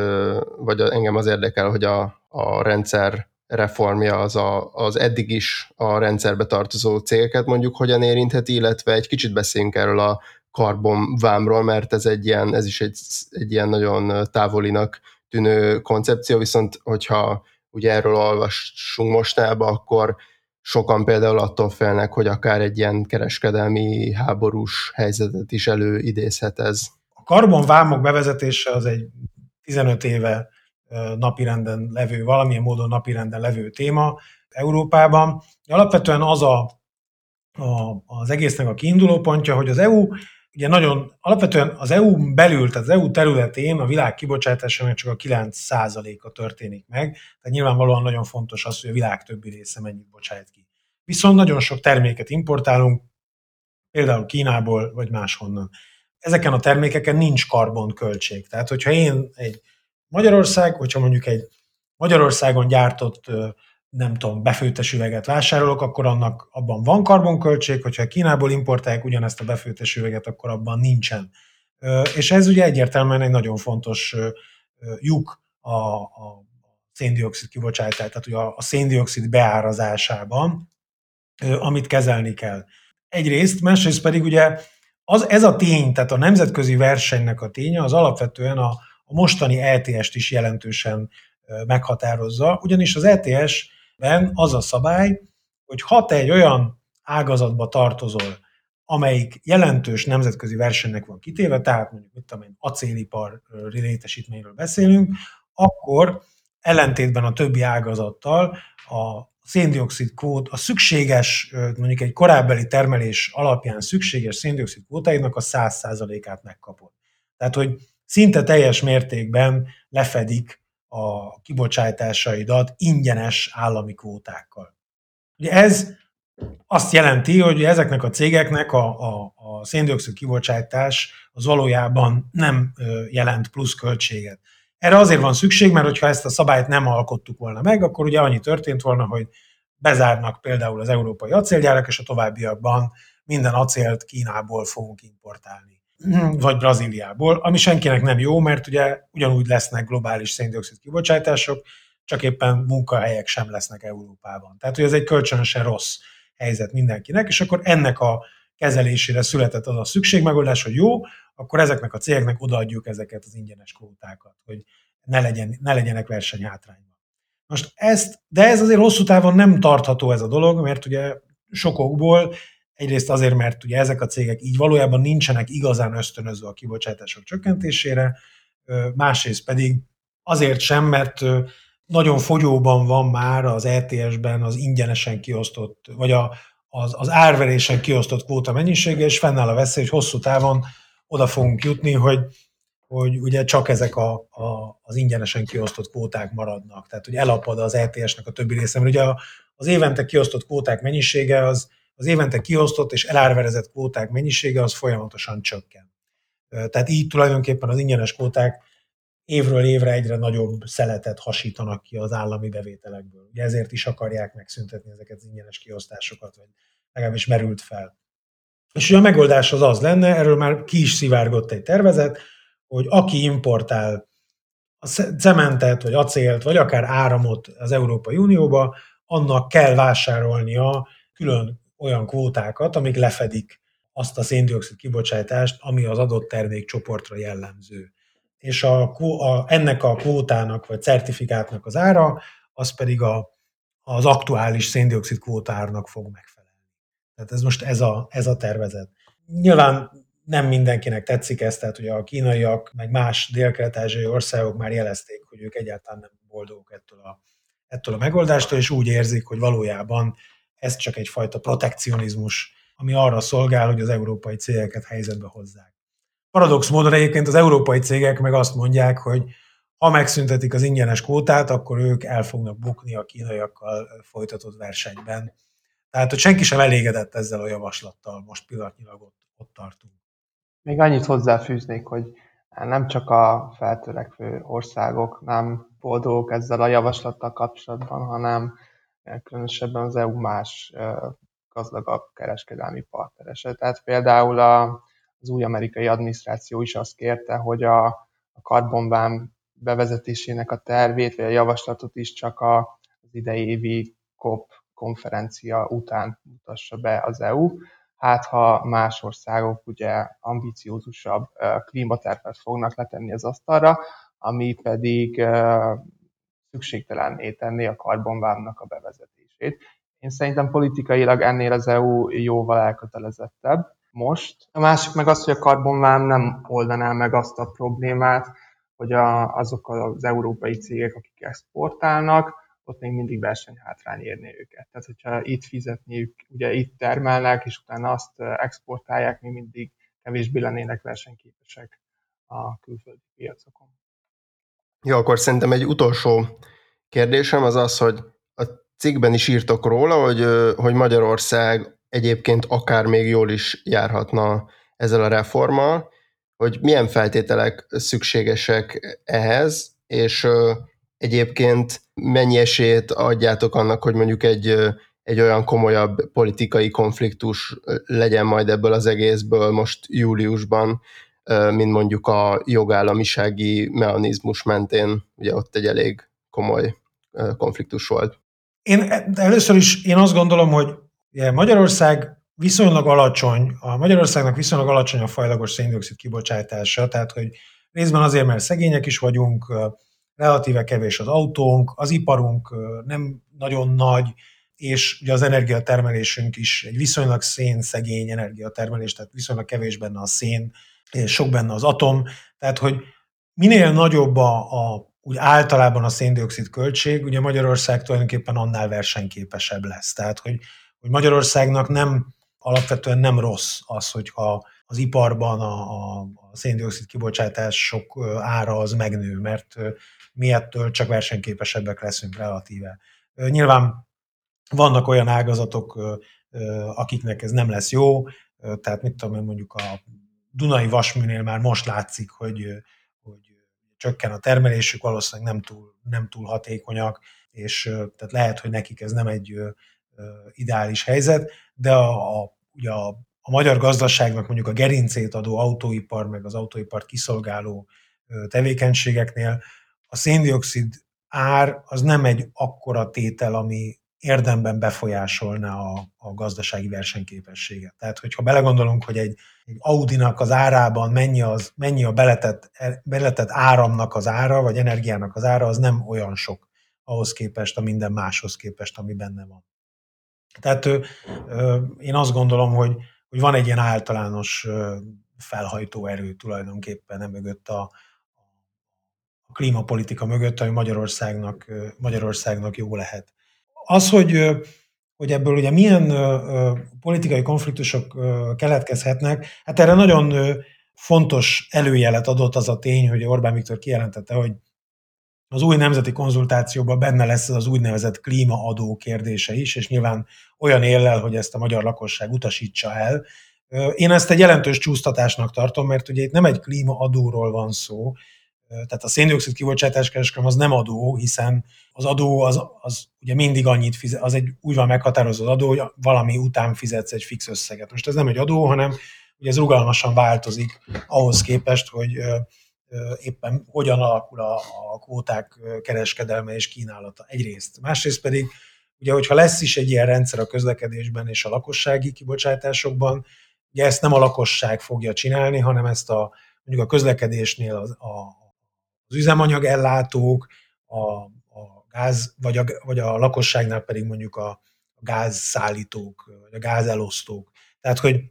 S1: vagy engem az érdekel, hogy a, a rendszer reformja az, a, az eddig is a rendszerbe tartozó cégeket mondjuk hogyan érintheti, illetve egy kicsit beszéljünk erről a karbonvámról, mert ez egy ilyen, ez is egy, egy ilyen nagyon távolinak tűnő koncepció, viszont hogyha ugye erről olvassunk mostában, akkor sokan például attól félnek, hogy akár egy ilyen kereskedelmi háborús helyzetet is előidézhet ez.
S2: A karbonvámok bevezetése az egy 15 éve napirenden levő, valamilyen módon napirenden levő téma Európában. Alapvetően az a, a, az egésznek a kiinduló pontja, hogy az EU ugye nagyon, alapvetően az EU belül, tehát az EU területén a világ kibocsátásának csak a 9%-a történik meg, tehát nyilvánvalóan nagyon fontos az, hogy a világ többi része mennyit bocsájt ki. Viszont nagyon sok terméket importálunk, például Kínából, vagy máshonnan. Ezeken a termékeken nincs karbonköltség. Tehát, hogyha én egy Magyarország, hogyha mondjuk egy Magyarországon gyártott nem tudom, befőttes üveget vásárolok, akkor annak abban van karbonköltség, hogyha Kínából importálják ugyanezt a befőttes üveget, akkor abban nincsen. És ez ugye egyértelműen egy nagyon fontos lyuk a, a széndiokszid kibocsátás, tehát ugye a széndiokszid beárazásában, amit kezelni kell. Egyrészt, másrészt pedig ugye az, ez a tény, tehát a nemzetközi versenynek a ténye, az alapvetően a, a mostani ETS-t is jelentősen meghatározza, ugyanis az ETS ben az a szabály, hogy ha te egy olyan ágazatba tartozol, amelyik jelentős nemzetközi versenynek van kitéve, tehát mondjuk tudom én, acélipar létesítményről beszélünk, akkor ellentétben a többi ágazattal a széndiokszid kvót, a szükséges, mondjuk egy korábbi termelés alapján szükséges széndiokszid kvótáidnak a 100%-át megkapod. Tehát, hogy szinte teljes mértékben lefedik a kibocsátásaidat ingyenes állami kvótákkal. Ugye ez azt jelenti, hogy ezeknek a cégeknek a, a, a széndiokszid kibocsátás az valójában nem jelent plusz költséget. Erre azért van szükség, mert hogyha ezt a szabályt nem alkottuk volna meg, akkor ugye annyi történt volna, hogy bezárnak például az európai acélgyárak, és a továbbiakban minden acélt Kínából fogunk importálni vagy Brazíliából, ami senkinek nem jó, mert ugye ugyanúgy lesznek globális széndiokszid kibocsátások, csak éppen munkahelyek sem lesznek Európában. Tehát, hogy ez egy kölcsönösen rossz helyzet mindenkinek, és akkor ennek a kezelésére született az a szükségmegoldás, hogy jó, akkor ezeknek a cégeknek odaadjuk ezeket az ingyenes kvótákat, hogy ne, legyen, ne legyenek versenyhátrányban. Most ezt, de ez azért hosszú távon nem tartható ez a dolog, mert ugye sokokból egyrészt azért, mert ugye ezek a cégek így valójában nincsenek igazán ösztönözve a kibocsátások csökkentésére, másrészt pedig azért sem, mert nagyon fogyóban van már az ETS-ben az ingyenesen kiosztott, vagy a, az, az árverésen kiosztott kvóta mennyisége, és fennáll a veszély, hogy hosszú távon oda fogunk jutni, hogy, hogy ugye csak ezek a, a, az ingyenesen kiosztott kvóták maradnak. Tehát, hogy elapad az ETS-nek a többi része. Mert ugye az évente kiosztott kvóták mennyisége, az, az évente kiosztott és elárverezett kvóták mennyisége, az folyamatosan csökken. Tehát így tulajdonképpen az ingyenes kvóták évről évre egyre nagyobb szeletet hasítanak ki az állami bevételekből. Ugye ezért is akarják megszüntetni ezeket az ingyenes kiosztásokat, vagy legalábbis merült fel. És ugye a megoldás az az lenne, erről már ki is szivárgott egy tervezet, hogy aki importál a cementet, vagy acélt, vagy akár áramot az Európai Unióba, annak kell vásárolnia külön olyan kvótákat, amik lefedik azt a széndiokszid kibocsátást, ami az adott termékcsoportra jellemző és a, a, ennek a kvótának vagy certifikátnak az ára, az pedig a, az aktuális széndiokszid kvótárnak fog megfelelni. Tehát ez most ez a, ez a tervezet. Nyilván nem mindenkinek tetszik ez, tehát ugye a kínaiak, meg más dél-kelet-ázsiai országok már jelezték, hogy ők egyáltalán nem boldogok ettől a, ettől a megoldástól, és úgy érzik, hogy valójában ez csak egyfajta protekcionizmus, ami arra szolgál, hogy az európai cégeket helyzetbe hozzák. Paradox módon egyébként az európai cégek meg azt mondják, hogy ha megszüntetik az ingyenes kvótát, akkor ők el fognak bukni a kínaiakkal folytatott versenyben. Tehát, hogy senki sem elégedett ezzel a javaslattal, most pillanatnyilag ott, ott tartunk.
S3: Még annyit hozzáfűznék, hogy nem csak a feltörekvő országok nem boldogok ezzel a javaslattal kapcsolatban, hanem különösebben az EU más gazdagabb kereskedelmi partnerese. Tehát például a az új amerikai adminisztráció is azt kérte, hogy a, a karbonvám bevezetésének a tervét, vagy a javaslatot is csak a, az idei évi COP konferencia után mutassa be az EU. Hát ha más országok ugye ambiciózusabb klímatervet fognak letenni az asztalra, ami pedig szükségtelenné tenni a karbonvámnak a bevezetését. Én szerintem politikailag ennél az EU jóval elkötelezettebb, most. A másik meg az, hogy a karbonvám nem oldaná meg azt a problémát, hogy a, azok az európai cégek, akik exportálnak, ott még mindig versenyhátrány érné őket. Tehát, hogyha itt fizetniük, ugye itt termelnek, és utána azt exportálják, még mindig kevésbé lennének versenyképesek a külföldi piacokon.
S1: Jó, akkor szerintem egy utolsó kérdésem az az, hogy a cikkben is írtok róla, hogy, hogy Magyarország egyébként akár még jól is járhatna ezzel a reformmal, hogy milyen feltételek szükségesek ehhez, és egyébként mennyi esélyt adjátok annak, hogy mondjuk egy, egy olyan komolyabb politikai konfliktus legyen majd ebből az egészből most júliusban, mint mondjuk a jogállamisági mechanizmus mentén, ugye ott egy elég komoly konfliktus volt.
S2: Én először is én azt gondolom, hogy Magyarország viszonylag alacsony, a Magyarországnak viszonylag alacsony a fajlagos széndiokszid kibocsátása, tehát hogy részben azért, mert szegények is vagyunk, relatíve kevés az autónk, az iparunk nem nagyon nagy, és ugye az energiatermelésünk is egy viszonylag szén-szegény energiatermelés, tehát viszonylag kevés benne a szén, sok benne az atom, tehát hogy minél nagyobb a, a úgy általában a széndiokszid költség, ugye Magyarország tulajdonképpen annál versenyképesebb lesz. Tehát, hogy hogy Magyarországnak nem alapvetően nem rossz az, hogyha az iparban a, a, széndiokszid kibocsátás sok ára az megnő, mert mi csak versenyképesebbek leszünk relatíve. Nyilván vannak olyan ágazatok, akiknek ez nem lesz jó, tehát mit tudom én, mondjuk a Dunai Vasműnél már most látszik, hogy, hogy csökken a termelésük, valószínűleg nem túl, nem túl hatékonyak, és tehát lehet, hogy nekik ez nem egy ideális helyzet, de a, a, ugye a, a magyar gazdaságnak mondjuk a gerincét adó autóipar, meg az autóipart kiszolgáló tevékenységeknél a széndiokszid ár az nem egy akkora tétel, ami érdemben befolyásolná a, a gazdasági versenyképességet. Tehát, hogyha belegondolunk, hogy egy, egy Audinak az árában mennyi, az, mennyi a beletett, beletett áramnak az ára, vagy energiának az ára, az nem olyan sok ahhoz képest, a minden máshoz képest, ami benne van. Tehát ö, ö, én azt gondolom, hogy, hogy van egy ilyen általános ö, felhajtó erő tulajdonképpen mögött a, a klímapolitika mögött, ami Magyarországnak, Magyarországnak jó lehet. Az, hogy, hogy ebből ugye milyen politikai konfliktusok keletkezhetnek, hát erre nagyon fontos előjelet adott az a tény, hogy Orbán Viktor kijelentette, hogy az új nemzeti konzultációban benne lesz az úgynevezett klímaadó kérdése is, és nyilván olyan éllel, hogy ezt a magyar lakosság utasítsa el. Én ezt egy jelentős csúsztatásnak tartom, mert ugye itt nem egy klímaadóról van szó, tehát a széndiokszid kibocsátás kereskedelem az nem adó, hiszen az adó az, az ugye mindig annyit fizet, az egy úgy van meghatározó adó, hogy valami után fizetsz egy fix összeget. Most ez nem egy adó, hanem ugye ez rugalmasan változik ahhoz képest, hogy éppen hogyan alakul a, a kvóták kereskedelme és kínálata egyrészt. Másrészt pedig, ugye, hogyha lesz is egy ilyen rendszer a közlekedésben és a lakossági kibocsátásokban, ugye ezt nem a lakosság fogja csinálni, hanem ezt a mondjuk a közlekedésnél az, a, az üzemanyagellátók, a, a gáz, vagy a, vagy a lakosságnál pedig mondjuk a, a gázszállítók, vagy a gázelosztók. Tehát, hogy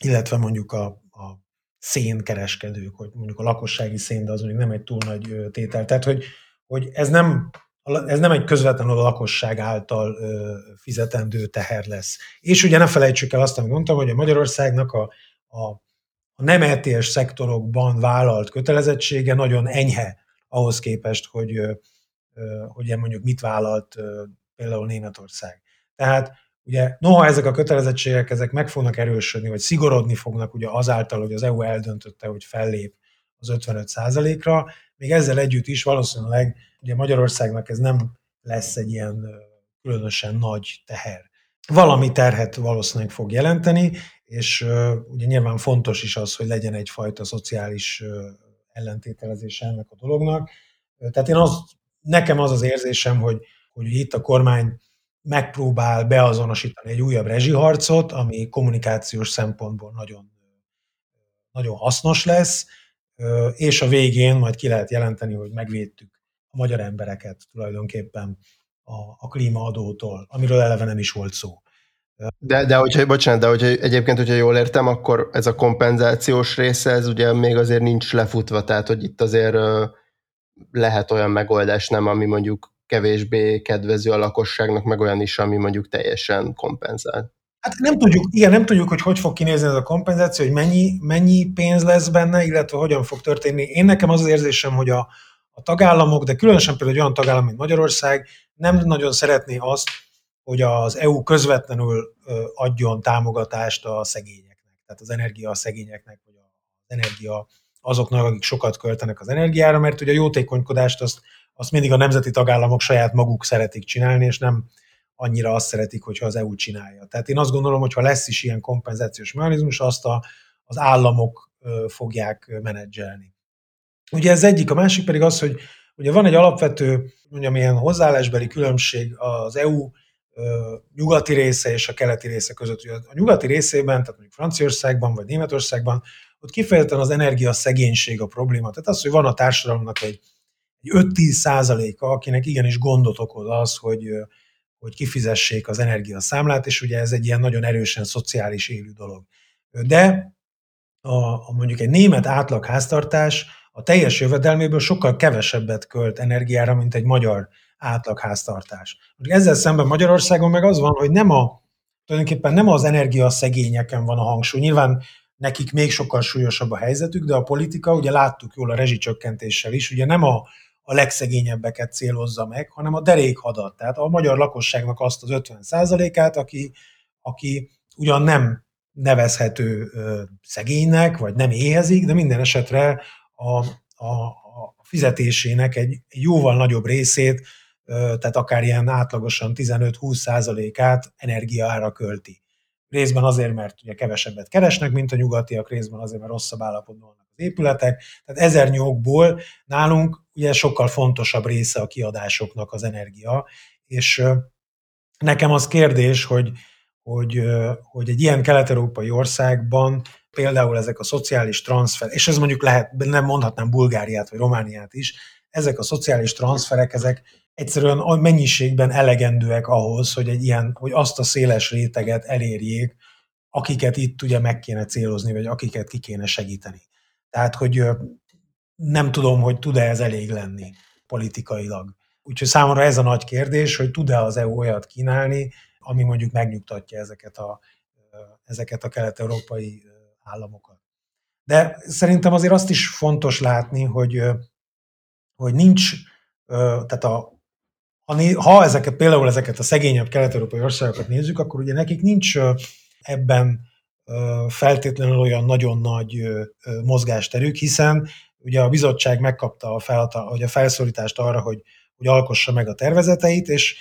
S2: illetve mondjuk a, a szénkereskedők, hogy mondjuk a lakossági szén, de az mondjuk nem egy túl nagy tétel. Tehát, hogy, hogy ez nem ez nem egy közvetlenül a lakosság által fizetendő teher lesz. És ugye ne felejtsük el azt, amit mondtam, hogy a Magyarországnak a, a a nem ETS szektorokban vállalt kötelezettsége nagyon enyhe ahhoz képest, hogy, hogy mondjuk mit vállalt például Németország. Tehát ugye noha ezek a kötelezettségek ezek meg fognak erősödni, vagy szigorodni fognak ugye azáltal, hogy az EU eldöntötte, hogy fellép az 55% ra még ezzel együtt is valószínűleg ugye Magyarországnak ez nem lesz egy ilyen különösen nagy teher. Valami terhet valószínűleg fog jelenteni, és ugye nyilván fontos is az, hogy legyen egyfajta szociális ellentételezése ennek a dolognak. Tehát én az, nekem az az érzésem, hogy, hogy itt a kormány megpróbál beazonosítani egy újabb rezsiharcot, ami kommunikációs szempontból nagyon, nagyon hasznos lesz, és a végén majd ki lehet jelenteni, hogy megvédtük a magyar embereket tulajdonképpen a, a klímaadótól, amiről eleve nem is volt szó.
S1: De, de hogyha, bocsánat, de hogyha egyébként, hogyha jól értem, akkor ez a kompenzációs része, ez ugye még azért nincs lefutva, tehát hogy itt azért lehet olyan megoldás, nem, ami mondjuk kevésbé kedvező a lakosságnak, meg olyan is, ami mondjuk teljesen kompenzál.
S2: Hát nem tudjuk, igen, nem tudjuk, hogy hogy fog kinézni ez a kompenzáció, hogy mennyi, mennyi pénz lesz benne, illetve hogyan fog történni. Én nekem az az érzésem, hogy a, a tagállamok, de különösen például olyan tagállam, mint Magyarország, nem nagyon szeretné azt, hogy az EU közvetlenül adjon támogatást a szegényeknek, tehát az energia a szegényeknek, vagy az energia azoknak, akik sokat költenek az energiára, mert ugye a jótékonykodást azt, azt mindig a nemzeti tagállamok saját maguk szeretik csinálni, és nem annyira azt szeretik, hogyha az EU csinálja. Tehát én azt gondolom, hogy ha lesz is ilyen kompenzációs mechanizmus, azt a, az államok fogják menedzselni. Ugye ez egyik, a másik pedig az, hogy ugye van egy alapvető, mondjam, ilyen hozzáállásbeli különbség az EU nyugati része és a keleti része között. A nyugati részében, tehát mondjuk Franciaországban vagy Németországban, ott kifejezetten az energia szegénység a probléma. Tehát az, hogy van a társadalomnak egy, egy 5-10 százaléka, akinek igenis gondot okoz az, hogy, hogy kifizessék az energiaszámlát, és ugye ez egy ilyen nagyon erősen szociális élő dolog. De a, a mondjuk egy német átlag háztartás a teljes jövedelméből sokkal kevesebbet költ energiára, mint egy magyar átlagháztartás. Ezzel szemben Magyarországon meg az van, hogy nem a, tulajdonképpen nem az energiaszegényeken van a hangsúly. Nyilván nekik még sokkal súlyosabb a helyzetük, de a politika, ugye láttuk jól a rezsicsökkentéssel is, ugye nem a, a legszegényebbeket célozza meg, hanem a derékhadat. Tehát a magyar lakosságnak azt az 50 át aki, aki ugyan nem nevezhető ö, szegénynek, vagy nem éhezik, de minden esetre a, a, a fizetésének egy jóval nagyobb részét tehát akár ilyen átlagosan 15-20 százalékát energiaára költi. Részben azért, mert ugye kevesebbet keresnek, mint a nyugatiak, részben azért, mert rosszabb állapotban vannak az épületek, tehát ezer nyókból nálunk ugye sokkal fontosabb része a kiadásoknak az energia, és nekem az kérdés, hogy, hogy, hogy egy ilyen kelet-európai országban például ezek a szociális transfer, és ez mondjuk lehet, nem mondhatnám Bulgáriát vagy Romániát is, ezek a szociális transferek, ezek egyszerűen a mennyiségben elegendőek ahhoz, hogy egy ilyen, hogy azt a széles réteget elérjék, akiket itt ugye meg kéne célozni, vagy akiket ki kéne segíteni. Tehát, hogy nem tudom, hogy tud-e ez elég lenni politikailag. Úgyhogy számomra ez a nagy kérdés, hogy tud-e az EU olyat kínálni, ami mondjuk megnyugtatja ezeket a, ezeket a kelet-európai államokat. De szerintem azért azt is fontos látni, hogy, hogy nincs, tehát a, ha ezeket, például ezeket a szegényebb kelet-európai országokat nézzük, akkor ugye nekik nincs ebben feltétlenül olyan nagyon nagy mozgásterük, hiszen ugye a bizottság megkapta a, felata, vagy a felszólítást arra, hogy, hogy alkossa meg a tervezeteit, és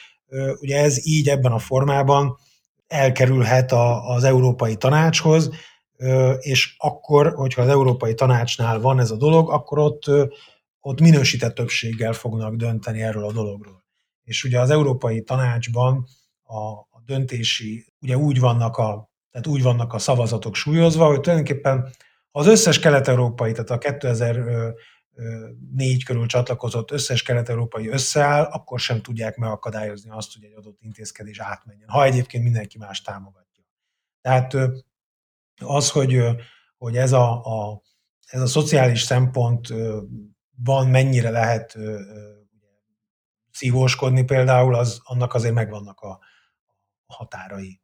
S2: ugye ez így ebben a formában elkerülhet a, az Európai Tanácshoz, és akkor, hogyha az Európai Tanácsnál van ez a dolog, akkor ott, ott minősített többséggel fognak dönteni erről a dologról. És ugye az Európai Tanácsban a, a döntési, ugye úgy vannak a, tehát úgy vannak a szavazatok súlyozva, hogy tulajdonképpen az összes kelet-európai, tehát a 2004 körül csatlakozott összes kelet-európai összeáll, akkor sem tudják megakadályozni azt, hogy egy adott intézkedés átmenjen, ha egyébként mindenki más támogatja. Tehát az, hogy, hogy ez, a, a, ez a szociális szempontban mennyire lehet szívóskodni például, az, annak azért megvannak a, a határai.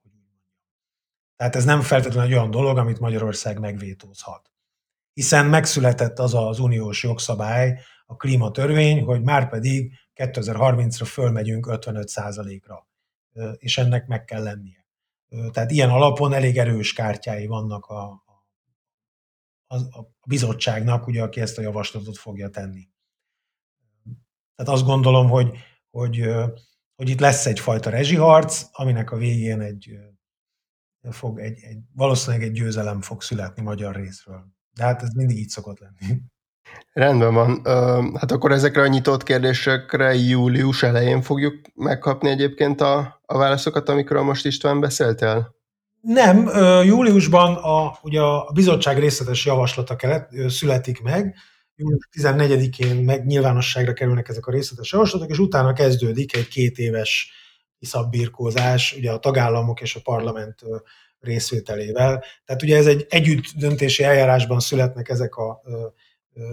S2: Tehát ez nem feltétlenül egy olyan dolog, amit Magyarország megvétózhat. Hiszen megszületett az az uniós jogszabály, a klímatörvény, hogy már pedig 2030-ra fölmegyünk 55%-ra, és ennek meg kell lennie. Tehát ilyen alapon elég erős kártyái vannak a, a, bizottságnak, ugye, aki ezt a javaslatot fogja tenni. Tehát azt gondolom, hogy, hogy, hogy itt lesz egyfajta rezsiharc, aminek a végén egy, fog egy, egy, valószínűleg egy győzelem fog születni magyar részről. De hát ez mindig így szokott lenni.
S1: Rendben van. Hát akkor ezekre a nyitott kérdésekre július elején fogjuk megkapni egyébként a, a válaszokat, amikről most István beszéltél?
S2: Nem, júliusban a, ugye a bizottság részletes javaslata kelet, születik meg, július 14-én meg nyilvánosságra kerülnek ezek a részletes javaslatok, és utána kezdődik egy két éves iszabbírkózás, ugye a tagállamok és a parlament részvételével. Tehát ugye ez egy együtt döntési eljárásban születnek ezek a,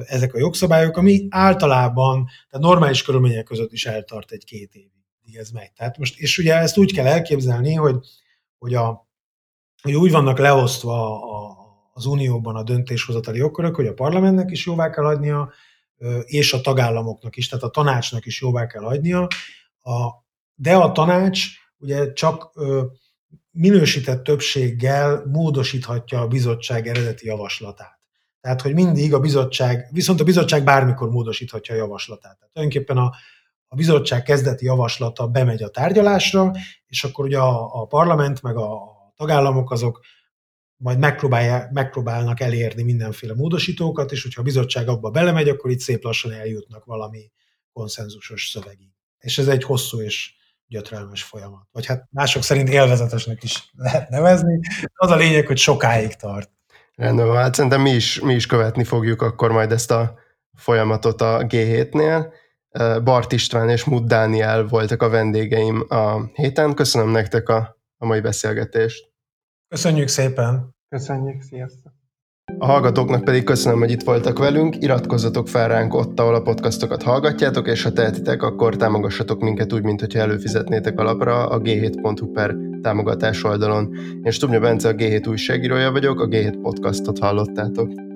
S2: ezek a jogszabályok, ami általában, tehát normális körülmények között is eltart egy-két évig, ez megy. Tehát most, és ugye ezt úgy kell elképzelni, hogy, hogy, a, hogy úgy vannak leosztva a, az Unióban a döntéshozatali jogkörök, hogy a parlamentnek is jóvá kell hagynia, és a tagállamoknak is, tehát a tanácsnak is jóvá kell hagynia, a, de a tanács ugye csak minősített többséggel módosíthatja a bizottság eredeti javaslatát. Tehát, hogy mindig a bizottság, viszont a bizottság bármikor módosíthatja a javaslatát. Tehát tulajdonképpen a, a bizottság kezdeti javaslata bemegy a tárgyalásra, és akkor ugye a, a parlament meg a tagállamok azok majd megpróbálnak elérni mindenféle módosítókat, és hogyha a bizottság abba belemegy, akkor itt szép lassan eljutnak valami konszenzusos szövegig. És ez egy hosszú és gyötrelmes folyamat. Vagy hát mások szerint élvezetesnek is lehet nevezni. Az a lényeg, hogy sokáig tart.
S1: Rendben hát szerintem mi is, mi is követni fogjuk akkor majd ezt a folyamatot a G7-nél. Bart István és Mud Dániel voltak a vendégeim a héten. Köszönöm nektek a, a mai beszélgetést.
S2: Köszönjük szépen!
S3: Köszönjük, sziasztok!
S1: A hallgatóknak pedig köszönöm, hogy itt voltak velünk, iratkozzatok fel ránk ott, ahol a podcastokat hallgatjátok, és ha tehetitek, akkor támogassatok minket úgy, mint hogyha előfizetnétek alapra a g7.hu per támogatás oldalon. Én Stubnya Bence a G7 újságírója vagyok, a G7 podcastot hallottátok.